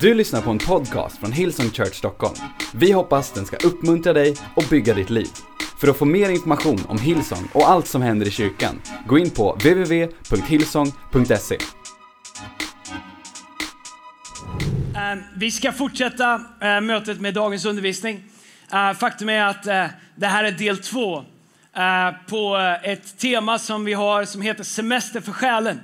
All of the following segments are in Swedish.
Du lyssnar på en podcast från Hillsong Church Stockholm. Vi hoppas den ska uppmuntra dig och bygga ditt liv. För att få mer information om Hillsong och allt som händer i kyrkan, gå in på www.hillsong.se. Ehm, vi ska fortsätta eh, mötet med dagens undervisning. Ehm, faktum är att eh, det här är del två eh, på ett tema som vi har som heter Semester för själen.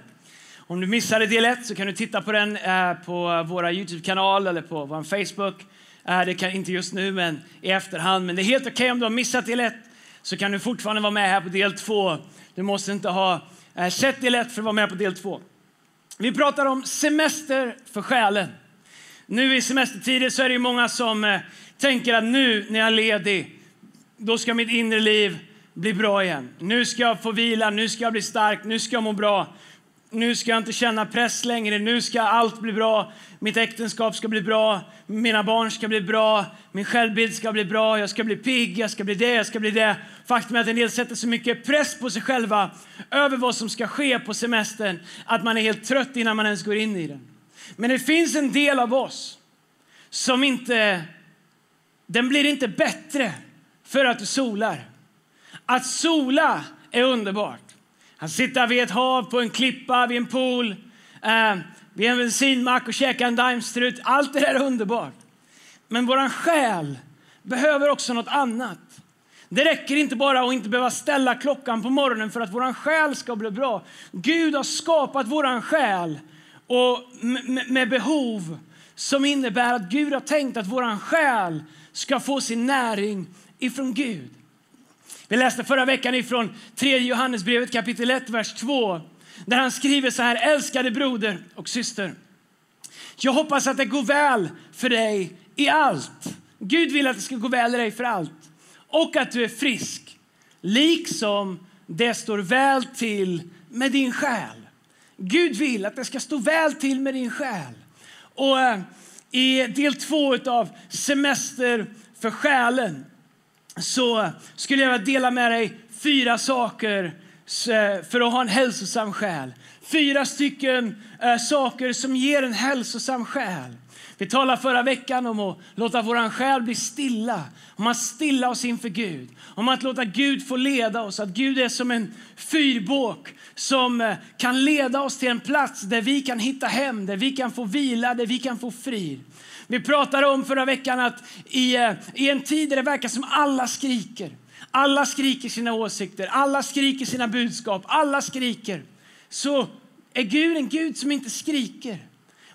Om du missade del 1 så kan du titta på den eh, på vår Youtube-kanal eller på vår Facebook. Eh, det kan inte just nu, men i efterhand. Men det är helt okej om du har missat del 1 så kan du fortfarande vara med här på del 2. Du måste inte ha eh, sett del 1 för att vara med på del 2. Vi pratar om semester för själen. Nu i semestertider så är det ju många som tänker att nu när jag är ledig, då ska mitt inre liv bli bra igen. Nu ska jag få vila, nu ska jag bli stark, nu ska jag må bra. Nu ska jag inte känna press längre, nu ska allt bli bra. Mitt äktenskap ska bli bra, mina barn ska bli bra, min självbild ska bli bra, jag ska bli pigg, jag ska bli det, jag ska bli det. Faktum är att en del sätter så mycket press på sig själva över vad som ska ske på semestern att man är helt trött innan man ens går in i den. Men det finns en del av oss som inte... Den blir inte bättre för att du solar. Att sola är underbart. Att sitta vid ett hav, på en klippa, vid en pool, eh, vid en bensinmack och käkar en daimstrut. Allt det där är underbart. Men vår själ behöver också något annat. Det räcker inte bara att inte behöva ställa klockan på morgonen för att vår själ ska bli bra. Gud har skapat vår själ och med, med behov som innebär att Gud har tänkt att vår själ ska få sin näring ifrån Gud. Vi läste förra veckan ifrån 3 Johannesbrevet kapitel 1, vers 2 där han skriver så här, älskade broder och syster. Jag hoppas att det går väl för dig i allt. Gud vill att det ska gå väl i dig för allt. Och att du är frisk, liksom det står väl till med din själ. Gud vill att det ska stå väl till med din själ. Och eh, i del två av semester för själen så skulle jag vilja dela med dig fyra saker för att ha en hälsosam själ. Fyra stycken eh, saker som ger en hälsosam själ. Vi talade förra veckan om att låta vår själ bli stilla, om att stilla oss inför Gud, om att låta Gud få leda oss, att Gud är som en fyrbåk som eh, kan leda oss till en plats där vi kan hitta hem, där vi kan få vila, där vi kan få frid. Vi pratade om förra veckan att i, eh, i en tid där det verkar som alla skriker, alla skriker sina åsikter, alla skriker sina budskap, alla skriker, så är Gud en Gud som inte skriker.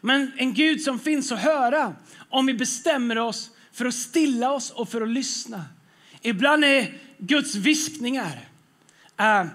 Men en Gud som finns att höra om vi bestämmer oss för att stilla oss och för att lyssna. Ibland är Guds viskningar, uh,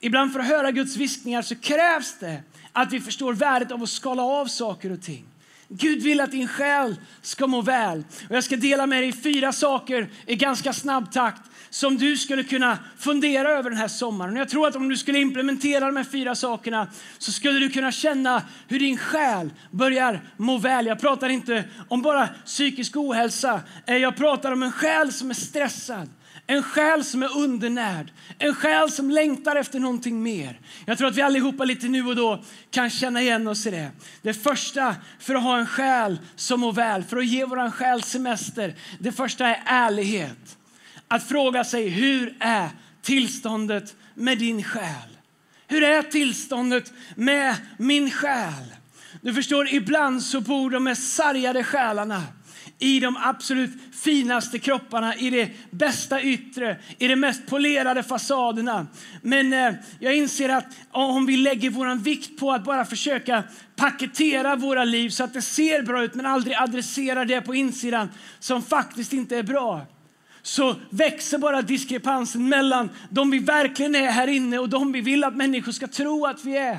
ibland för att höra Guds viskningar så krävs det att vi förstår värdet av att skala av saker och ting. Gud vill att din själ ska må väl. Och jag ska dela med dig fyra saker i ganska snabb takt som du skulle kunna fundera över den här sommaren. Och jag tror att om du skulle implementera de här fyra sakerna så skulle du kunna känna hur din själ börjar må väl. Jag pratar inte om bara psykisk ohälsa. Jag pratar om en själ som är stressad. En själ som är undernärd, en själ som längtar efter någonting mer. Jag tror att vi allihopa lite nu och då kan känna igen oss i det. Det första för att ha en själ som mår väl, för att ge vår själ semester, det första är ärlighet. Att fråga sig hur är tillståndet med din själ? Hur är tillståndet med min själ? Du förstår, ibland så bor de mest sargade själarna i de absolut finaste kropparna, i det bästa yttre, i de mest polerade fasaderna. Men eh, jag inser att om vi lägger vår vikt på att bara försöka paketera våra liv så att det ser bra ut men aldrig adresserar det på insidan som faktiskt inte är bra så växer bara diskrepansen mellan de vi verkligen är här inne och de vi vill att människor ska tro att vi är.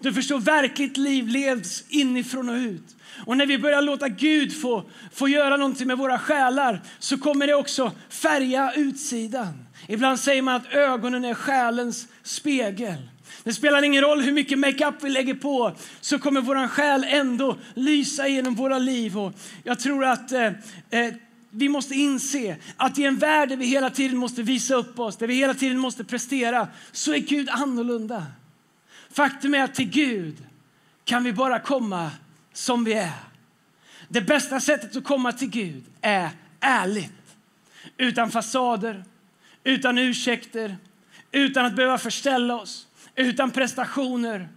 Du förstår, verkligt liv levs inifrån och ut. Och när vi börjar låta Gud få, få göra någonting med våra själar så kommer det också färga utsidan. Ibland säger man att ögonen är själens spegel. Det spelar ingen roll hur mycket makeup vi lägger på så kommer vår själ ändå lysa genom våra liv. Och jag tror att eh, eh, vi måste inse att i en värld där vi hela tiden måste visa upp oss, där vi hela tiden måste prestera, så är Gud annorlunda. Faktum är att till Gud kan vi bara komma som vi är. det bästa sättet att komma till Gud är ärligt. Utan fasader, utan ursäkter, utan att behöva förställa oss, utan prestationer.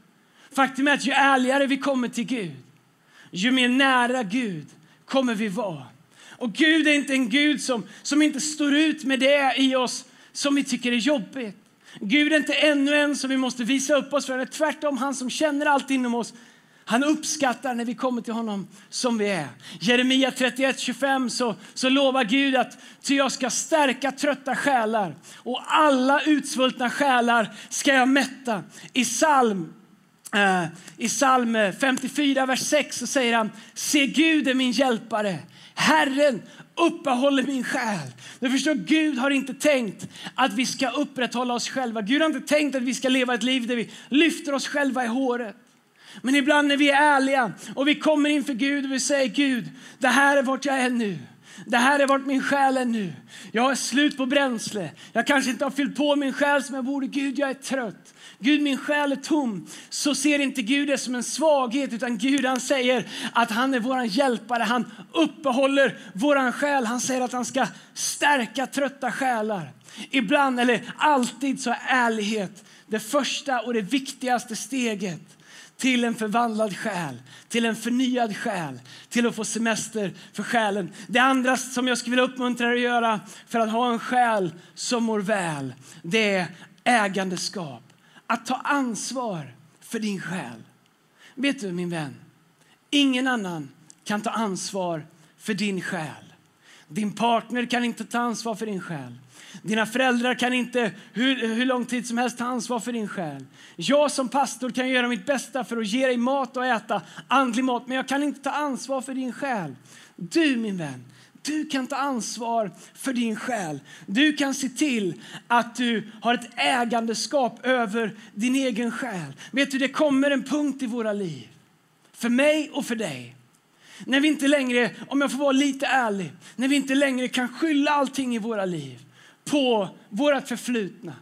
Faktum är att ju ärligare vi kommer till Gud, ju mer nära Gud kommer vi vara. Och Gud är inte en Gud som, som inte står ut med det i oss som vi tycker är jobbigt. Gud är inte ännu en som vi måste visa upp oss för. Tvärtom, han som känner allt inom oss. Han uppskattar när vi kommer till honom som vi är. Jeremia 31.25 så, så lovar Gud att ty jag ska stärka trötta själar och alla utsvultna själar ska jag mätta. I psalm eh, I psalm 54, vers 6 så säger han Se Gud är min hjälpare. Herren uppehåller min själ. Du förstår, Gud har inte tänkt att vi ska upprätthålla oss själva. Gud har inte tänkt att vi ska leva ett liv där vi lyfter oss själva i håret. Men ibland när vi är ärliga och vi kommer inför Gud och vi säger Gud, det här är vart jag är nu. Det här är vart min själ är nu. Jag är slut på bränsle. Jag kanske inte har fyllt på min själ som jag borde. Gud, jag är trött. Gud, min själ är tom. Så ser inte Gud det som en svaghet, utan Gud han säger att han är vår hjälpare. Han uppehåller vår själ. Han säger att han ska stärka trötta själar. Ibland, eller alltid, så är ärlighet det första och det viktigaste steget till en förvandlad själ, till en förnyad själ, till att få semester för själen. Det andra som jag skulle vilja uppmuntra dig att göra för att ha en själ som mår väl, det är ägandeskap. Att ta ansvar för din själ. Vet du min vän, ingen annan kan ta ansvar för din själ. Din partner kan inte ta ansvar för din själ. Dina föräldrar kan inte hur, hur lång tid som helst ta ansvar för din själ. Jag som pastor kan göra mitt bästa för att ge dig mat och äta, andlig mat, men jag kan inte ta ansvar för din själ. Du min vän, du kan ta ansvar för din själ. Du kan se till att du har ett ägandeskap över din egen själ. Vet du, det kommer en punkt i våra liv, för mig och för dig, när vi inte längre, om jag får vara lite ärlig, när vi inte längre kan skylla allting i våra liv på vårt förflutna.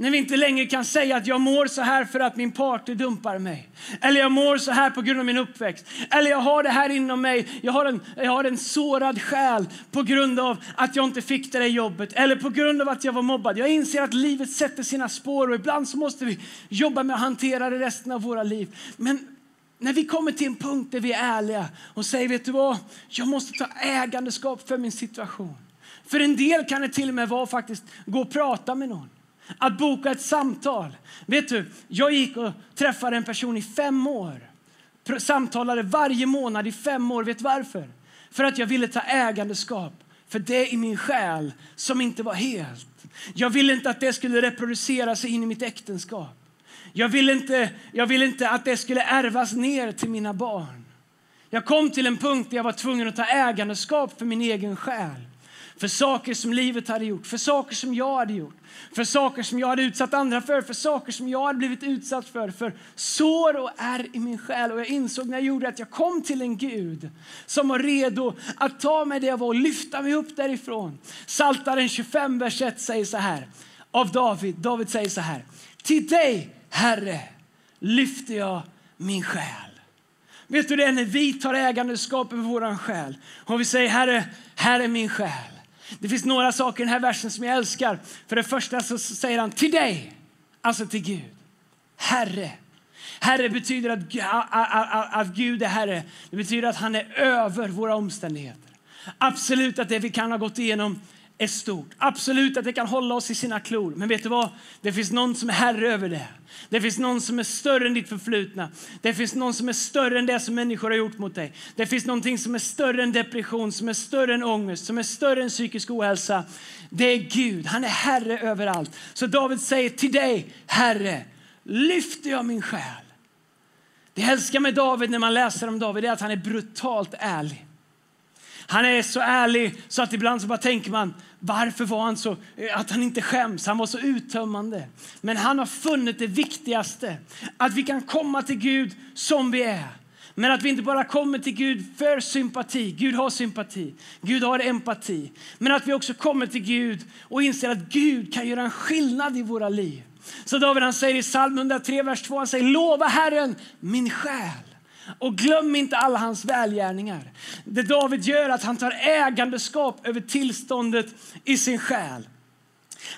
När vi inte längre kan säga att jag mår så här för att min partner dumpar mig. Eller jag mår så här på grund av min uppväxt. Eller jag har det här inom mig. Jag har en, jag har en sårad själ på grund av att jag inte fick det där jobbet. Eller på grund av att jag var mobbad. Jag inser att livet sätter sina spår och ibland så måste vi jobba med att hantera det resten av våra liv. Men när vi kommer till en punkt där vi är ärliga och säger, vet du vad? Jag måste ta ägandeskap för min situation. För en del kan det till och med vara faktiskt gå och prata med någon. Att boka ett samtal. Vet du, jag gick och träffade en person i fem år. Samtalade varje månad i fem år. Vet du varför? För att jag ville ta ägandeskap för det i min själ som inte var helt. Jag ville inte att det skulle reproducera sig in i mitt äktenskap. Jag ville inte, jag vill inte att det skulle ärvas ner till mina barn. Jag kom till en punkt där jag var tvungen att ta ägandeskap för min egen själ för saker som livet hade gjort, för saker som jag hade gjort, för saker som jag hade utsatt andra för, för saker som jag hade blivit utsatt för, för sår och är i min själ. Och jag insåg när jag gjorde att jag kom till en Gud som var redo att ta mig där jag var och lyfta mig upp därifrån. Saltaren 25, vers 1 säger så här, av David. David säger så här, till dig, Herre, lyfter jag min själ. Vet du det, när vi tar ägandeskap över vår själ och vi säger Herre, här är min själ. Det finns några saker i den här versen som jag älskar. För det första så säger han till dig, alltså till Gud. Herre. Herre betyder att, att, att Gud är Herre. Det betyder att han är över våra omständigheter. Absolut att det vi kan ha gått igenom är stort. Absolut att det kan hålla oss i sina klor. Men vet du vad? Det finns någon som är herre över det. Det finns någon som är större än ditt förflutna. Det finns någon som är större än det som människor har gjort mot dig. Det finns någonting som är större än depression, som är större än ångest, som är större än psykisk ohälsa. Det är Gud. Han är herre över allt. Så David säger till dig, Herre, lyfter jag min själ. Det jag älskar med David när man läser om David är att han är brutalt ärlig. Han är så ärlig så att ibland så bara tänker man varför var han så, eh, att han inte skäms. Han var så uttömmande. Men han har funnit det viktigaste, att vi kan komma till Gud som vi är. Men att vi inte bara kommer till Gud för sympati. Gud har sympati. Gud har empati. Men att vi också kommer till Gud och inser att Gud kan göra en skillnad i våra liv. Så David han säger i psalm 103, vers 2, han säger lova Herren min själ och glöm inte alla hans välgärningar. Det David gör är att han tar ägandeskap över tillståndet i sin själ.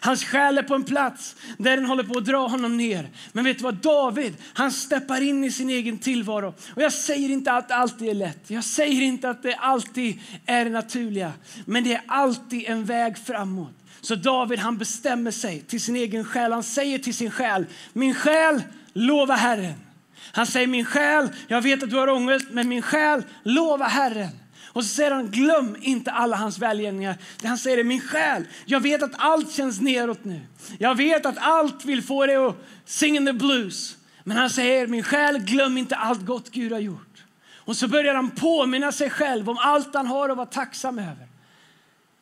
Hans själ är på en plats där den håller på att dra honom ner. Men vet du vad? David, han steppar in i sin egen tillvaro. Och jag säger inte att det alltid är lätt. Jag säger inte att det alltid är det naturliga. Men det är alltid en väg framåt. Så David han bestämmer sig till sin egen själ. Han säger till sin själ, min själ, lova Herren. Han säger, min själ, jag vet att du har ångest, men min själ, lova Herren. Och så säger han, glöm inte alla hans välgärningar. Han säger min själ, jag vet att allt känns neråt nu. Jag vet att allt vill få dig att sing in the blues. Men han säger, min själ, glöm inte allt gott Gud har gjort. Och så börjar han påminna sig själv om allt han har att vara tacksam över.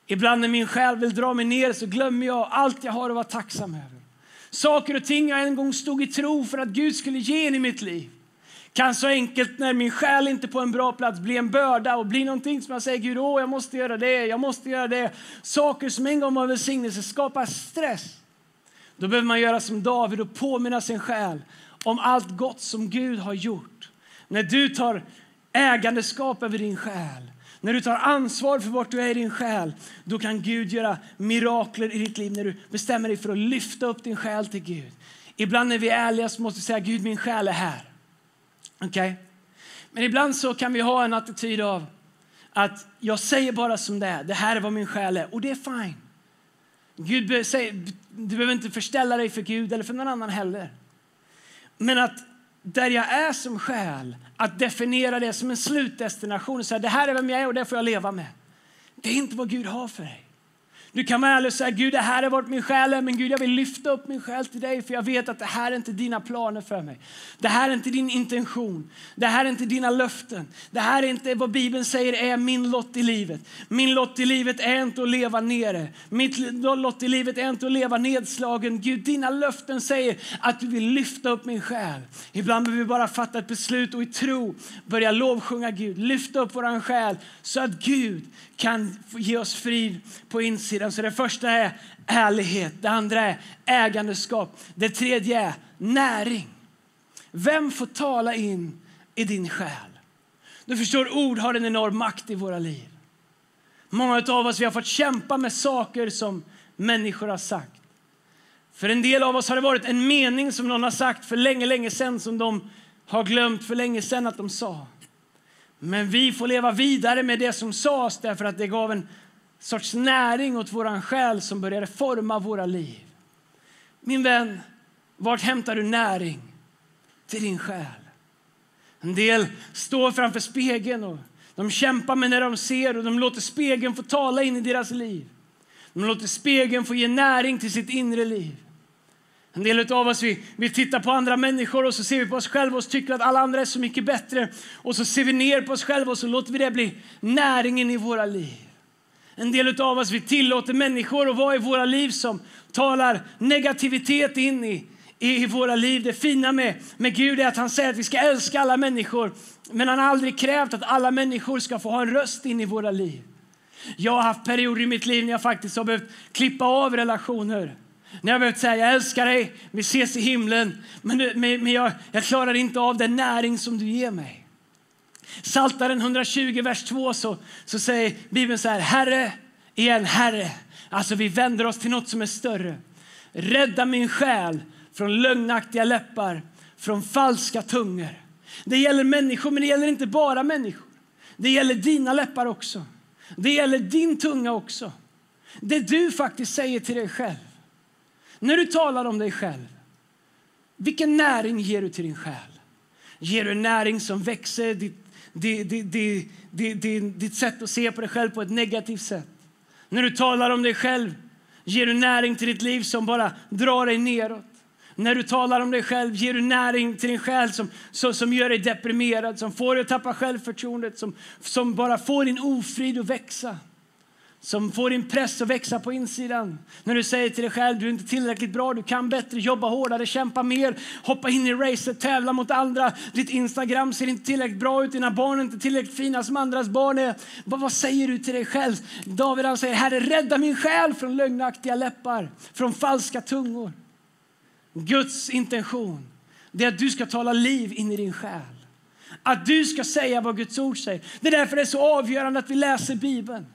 Ibland när min själ vill dra mig ner så glömmer jag allt jag har att vara tacksam över. Saker och ting jag en gång stod i tro för att Gud skulle ge in i mitt liv kan så enkelt när min själ inte på en bra plats bli en börda och bli någonting som jag säger Gud, åh, jag måste göra det, jag måste göra det. Saker som en gång var välsignelse skapar stress. Då behöver man göra som David och påminna sin själ om allt gott som Gud har gjort. När du tar ägandeskap över din själ, när du tar ansvar för vart du är i din själ, då kan Gud göra mirakler i ditt liv när du bestämmer dig för att lyfta upp din själ till Gud. Ibland när vi är ärliga så måste vi säga Gud min själ är här. Okay? Men ibland så kan vi ha en attityd av att jag säger bara som det är. Det här är vad min själ är och det är fine. Gud säger, du behöver inte förställa dig för Gud eller för någon annan heller. Men att där jag är som själ, att definiera det som en slutdestination. Så här, det här är vem jag är och det får jag leva med. Det är inte vad Gud har för dig. Du kan vara ärlig och säga Gud, det här har varit min själ men Gud, jag vill lyfta upp min själ till dig för jag vet att det här är inte dina planer för mig. Det här är inte din intention. Det här är inte dina löften. Det här är inte vad Bibeln säger är min lott i livet. Min lott i livet är inte att leva nere. Mitt lott i livet är inte att leva nedslagen. Gud, dina löften säger att du vill lyfta upp min själ. Ibland behöver vi bara fatta ett beslut och i tro börja lovsjunga Gud, lyfta upp våran själ så att Gud kan ge oss frid på insidan. Så det första är ärlighet, det andra är ägandeskap, det tredje är näring. Vem får tala in i din själ? Du förstår, ord har en enorm makt i våra liv. Många av oss vi har fått kämpa med saker som människor har sagt. För en del av oss har det varit en mening som någon har sagt för länge, länge sedan som de har glömt för länge sedan att de sa. Men vi får leva vidare med det som sades därför att det gav en sorts näring åt vår själ som började forma våra liv. Min vän, vart hämtar du näring till din själ? En del står framför spegeln och de kämpar med när de ser och de låter spegeln få tala in i deras liv. De låter spegeln få ge näring till sitt inre liv. En del av oss vi, vi tittar på andra människor och så ser vi på oss själva och tycker att alla andra är så mycket bättre. Och så ser vi ner på oss själva och så låter vi det bli näringen i våra liv. En del av oss vi tillåter människor att vara i våra liv som talar negativitet in i, i våra liv. Det fina med, med Gud är att han säger att vi ska älska alla människor. Men han har aldrig krävt att alla människor ska få ha en röst in i våra liv. Jag har haft perioder i mitt liv när jag faktiskt har behövt klippa av relationer när jag behövt säga jag älskar dig, vi ses i himlen, men, men, men jag, jag klarar inte av den näring som du ger mig. Saltaren 120, vers 2 så, så säger Bibeln så här, Herre, igen Herre. Alltså vi vänder oss till något som är större. Rädda min själ från lögnaktiga läppar, från falska tungor. Det gäller människor, men det gäller inte bara människor. Det gäller dina läppar också. Det gäller din tunga också. Det du faktiskt säger till dig själv. När du talar om dig själv, vilken näring ger du till din själ? Ger du näring som växer ditt, ditt, ditt, ditt, ditt sätt att se på dig själv på ett negativt sätt? När du talar om dig själv, ger du näring till ditt liv som bara drar dig neråt? När du talar om dig själv ger du näring till din själ som, som, som gör dig deprimerad, som får dig att tappa självförtroendet, som, som bara får din ofrid att växa som får din press att växa på insidan. När du säger till dig själv du är inte tillräckligt bra, du kan bättre, jobba hårdare, kämpa mer, hoppa in i racet, tävla mot andra. Ditt Instagram ser inte tillräckligt bra ut, dina barn är inte tillräckligt fina som andras barn är. Vad, vad säger du till dig själv? David han säger, Herre rädda min själ från lögnaktiga läppar, från falska tungor. Guds intention det är att du ska tala liv in i din själ. Att du ska säga vad Guds ord säger. Det är därför det är så avgörande att vi läser Bibeln.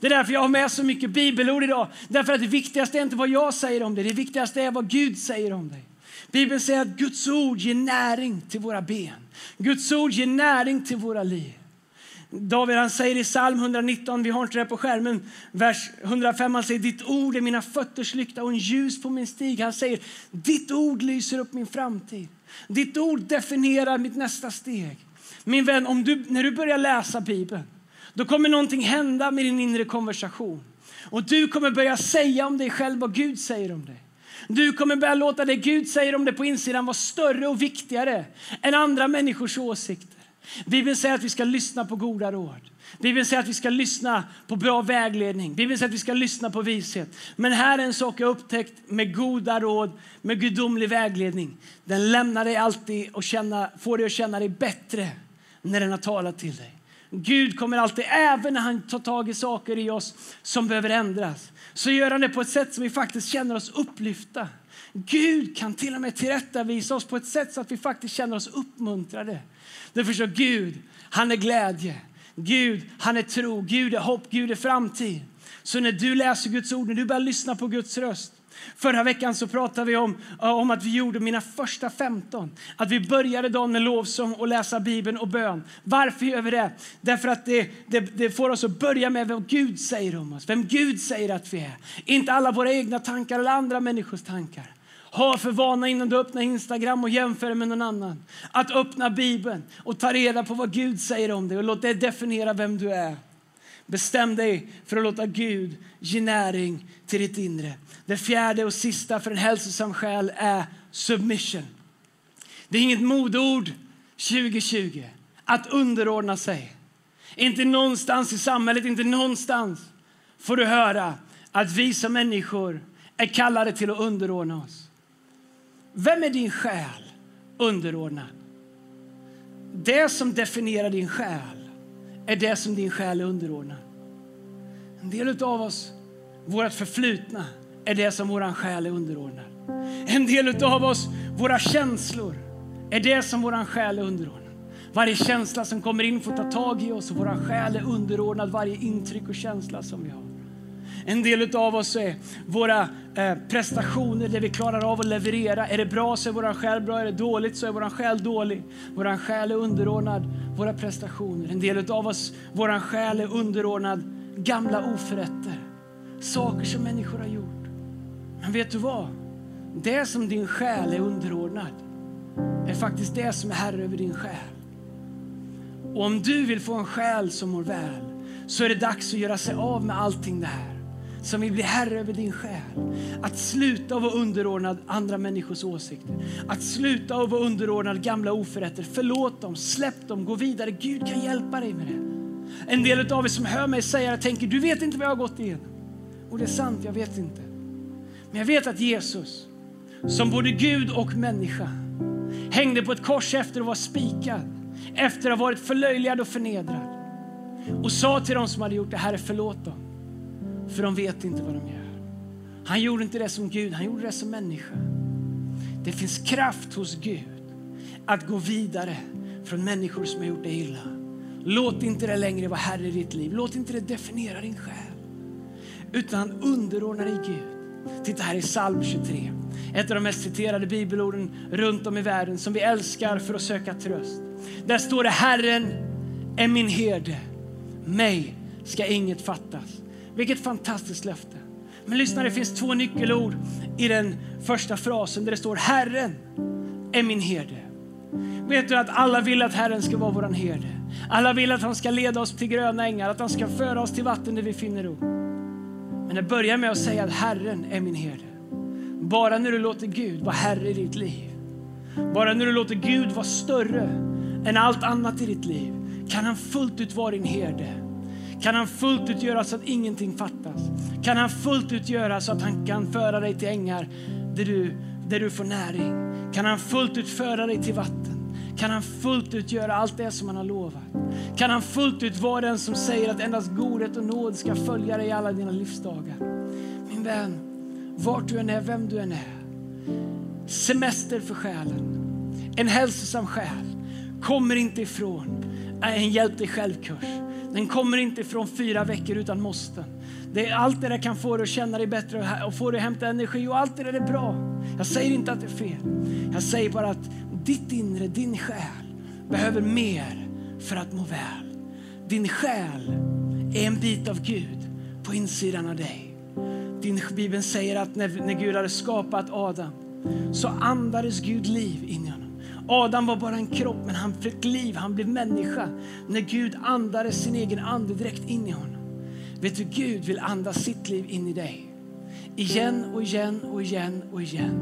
Det är därför jag har med så mycket bibelord idag. Därför att det viktigaste är inte vad jag säger om dig, det viktigaste är vad Gud säger om dig. Bibeln säger att Guds ord ger näring till våra ben. Guds ord ger näring till våra liv. David han säger i psalm 119, vi har inte det på skärmen, vers 105, han säger ditt ord är mina fötters lykta och en ljus på min stig. Han säger ditt ord lyser upp min framtid. Ditt ord definierar mitt nästa steg. Min vän, om du, när du börjar läsa Bibeln, då kommer någonting hända med din inre konversation. Och du kommer börja säga om dig själv vad Gud säger om dig. Du kommer börja låta det Gud säger om dig på insidan vara större och viktigare än andra människors åsikter. Bibeln säger att vi ska lyssna på goda råd. Bibeln säger att vi ska lyssna på bra vägledning. Bibeln säger att vi ska lyssna på vishet. Men här är en sak jag upptäckt med goda råd, med gudomlig vägledning. Den lämnar dig alltid och känna, får dig att känna dig bättre när den har talat till dig. Gud kommer alltid, även när han tar tag i saker i oss som behöver ändras, så gör han det på ett sätt som vi faktiskt känner oss upplyfta. Gud kan till och med tillrättavisa oss på ett sätt så att vi faktiskt känner oss uppmuntrade. Därför så Gud, han är glädje. Gud, han är tro. Gud är hopp. Gud är framtid. Så när du läser Guds ord, när du börjar lyssna på Guds röst. Förra veckan så pratade vi om, eh, om att vi gjorde mina första 15. Att vi började dagen med lovsång och läsa Bibeln och bön. Varför gör vi det? Därför att det, det, det får oss att börja med vad Gud säger om oss. Vem Gud säger att vi är. Inte alla våra egna tankar eller andra människors tankar. Ha för vana innan du öppnar Instagram och jämför med någon annan. Att öppna Bibeln och ta reda på vad Gud säger om dig och låt det definiera vem du är. Bestäm dig för att låta Gud ge näring till ditt inre. Det fjärde och sista för en hälsosam själ är submission. Det är inget modeord 2020 att underordna sig. Inte någonstans i samhället, inte någonstans får du höra att vi som människor är kallade till att underordna oss. Vem är din själ underordnad? Det som definierar din själ är det som din själ är underordnad. En del av oss, vårt förflutna, är det som vår själ är underordnad. En del av oss, våra känslor, är det som vår själ är underordnad. Varje känsla som kommer in får ta tag i oss och vår själ är underordnad varje intryck och känsla som vi har. En del av oss är våra eh, prestationer, det vi klarar av att leverera. Är det bra så är vår själ bra, är det dåligt så är vår själ dålig. Vår själ är underordnad våra prestationer. En del av oss, vår själ är underordnad gamla oförrätter. Saker som människor har gjort. Men vet du vad? Det som din själ är underordnad är faktiskt det som är herre över din själ. Och om du vill få en själ som mår väl så är det dags att göra sig av med allting det här som vill bli herre över din själ. Att sluta vara underordnad andra människors åsikter. Att sluta vara underordnad gamla oförrätter. Förlåt dem, släpp dem, gå vidare. Gud kan hjälpa dig med det. En del av er som hör mig säga att tänker du vet inte vad jag har gått igenom. Och det är sant, jag vet inte. Men jag vet att Jesus, som både Gud och människa, hängde på ett kors efter att vara spikad, efter att ha varit förlöjligad och förnedrad och sa till dem som hade gjort det, Herre förlåt dem för de vet inte vad de gör. Han gjorde inte det som Gud, han gjorde det som människa. Det finns kraft hos Gud att gå vidare från människor som har gjort dig illa. Låt inte det längre vara herre i ditt liv. Låt inte det definiera din själ. Utan underordna dig Gud. Titta här i psalm 23. Ett av de mest citerade bibelorden runt om i världen som vi älskar för att söka tröst. Där står det Herren är min herde. Mig ska inget fattas. Vilket fantastiskt löfte. Men lyssna, det finns två nyckelord i den första frasen där det står Herren är min herde. Vet du att alla vill att Herren ska vara vår herde? Alla vill att han ska leda oss till gröna ängar, att han ska föra oss till vatten där vi finner ro. Men det börjar med att säga att Herren är min herde. Bara när du låter Gud vara Herre i ditt liv, bara när du låter Gud vara större än allt annat i ditt liv, kan han fullt ut vara din herde kan han fullt ut göra så att ingenting fattas? Kan han fullt ut göra så att han kan föra dig till ängar där du, där du får näring? Kan han fullt ut föra dig till vatten? Kan han fullt ut göra allt det som han har lovat? Kan han fullt ut vara den som säger att endast godhet och nåd ska följa dig i alla dina livsdagar? Min vän, vart du än är, vem du än är. Semester för själen. En hälsosam själ kommer inte ifrån en hjälp dig själv-kurs. Den kommer inte ifrån fyra veckor utan måsten. Det är allt det där kan få dig att känna dig bättre och få dig att hämta energi och allt det där är bra. Jag säger inte att det är fel. Jag säger bara att ditt inre, din själ behöver mer för att må väl. Din själ är en bit av Gud på insidan av dig. Din Bibeln säger att när, när Gud hade skapat Adam så andades Gud liv in i honom. Adam var bara en kropp, men han fick liv, han blev människa när Gud andades sin egen andedräkt in i honom. Vet du, Gud vill andas sitt liv in i dig. Igen och igen och igen och igen.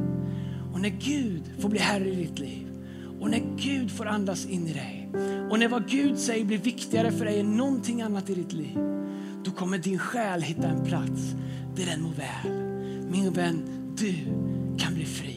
Och när Gud får bli herre i ditt liv och när Gud får andas in i dig och när vad Gud säger blir viktigare för dig än någonting annat i ditt liv, då kommer din själ hitta en plats där den mår väl. Min vän, du kan bli fri.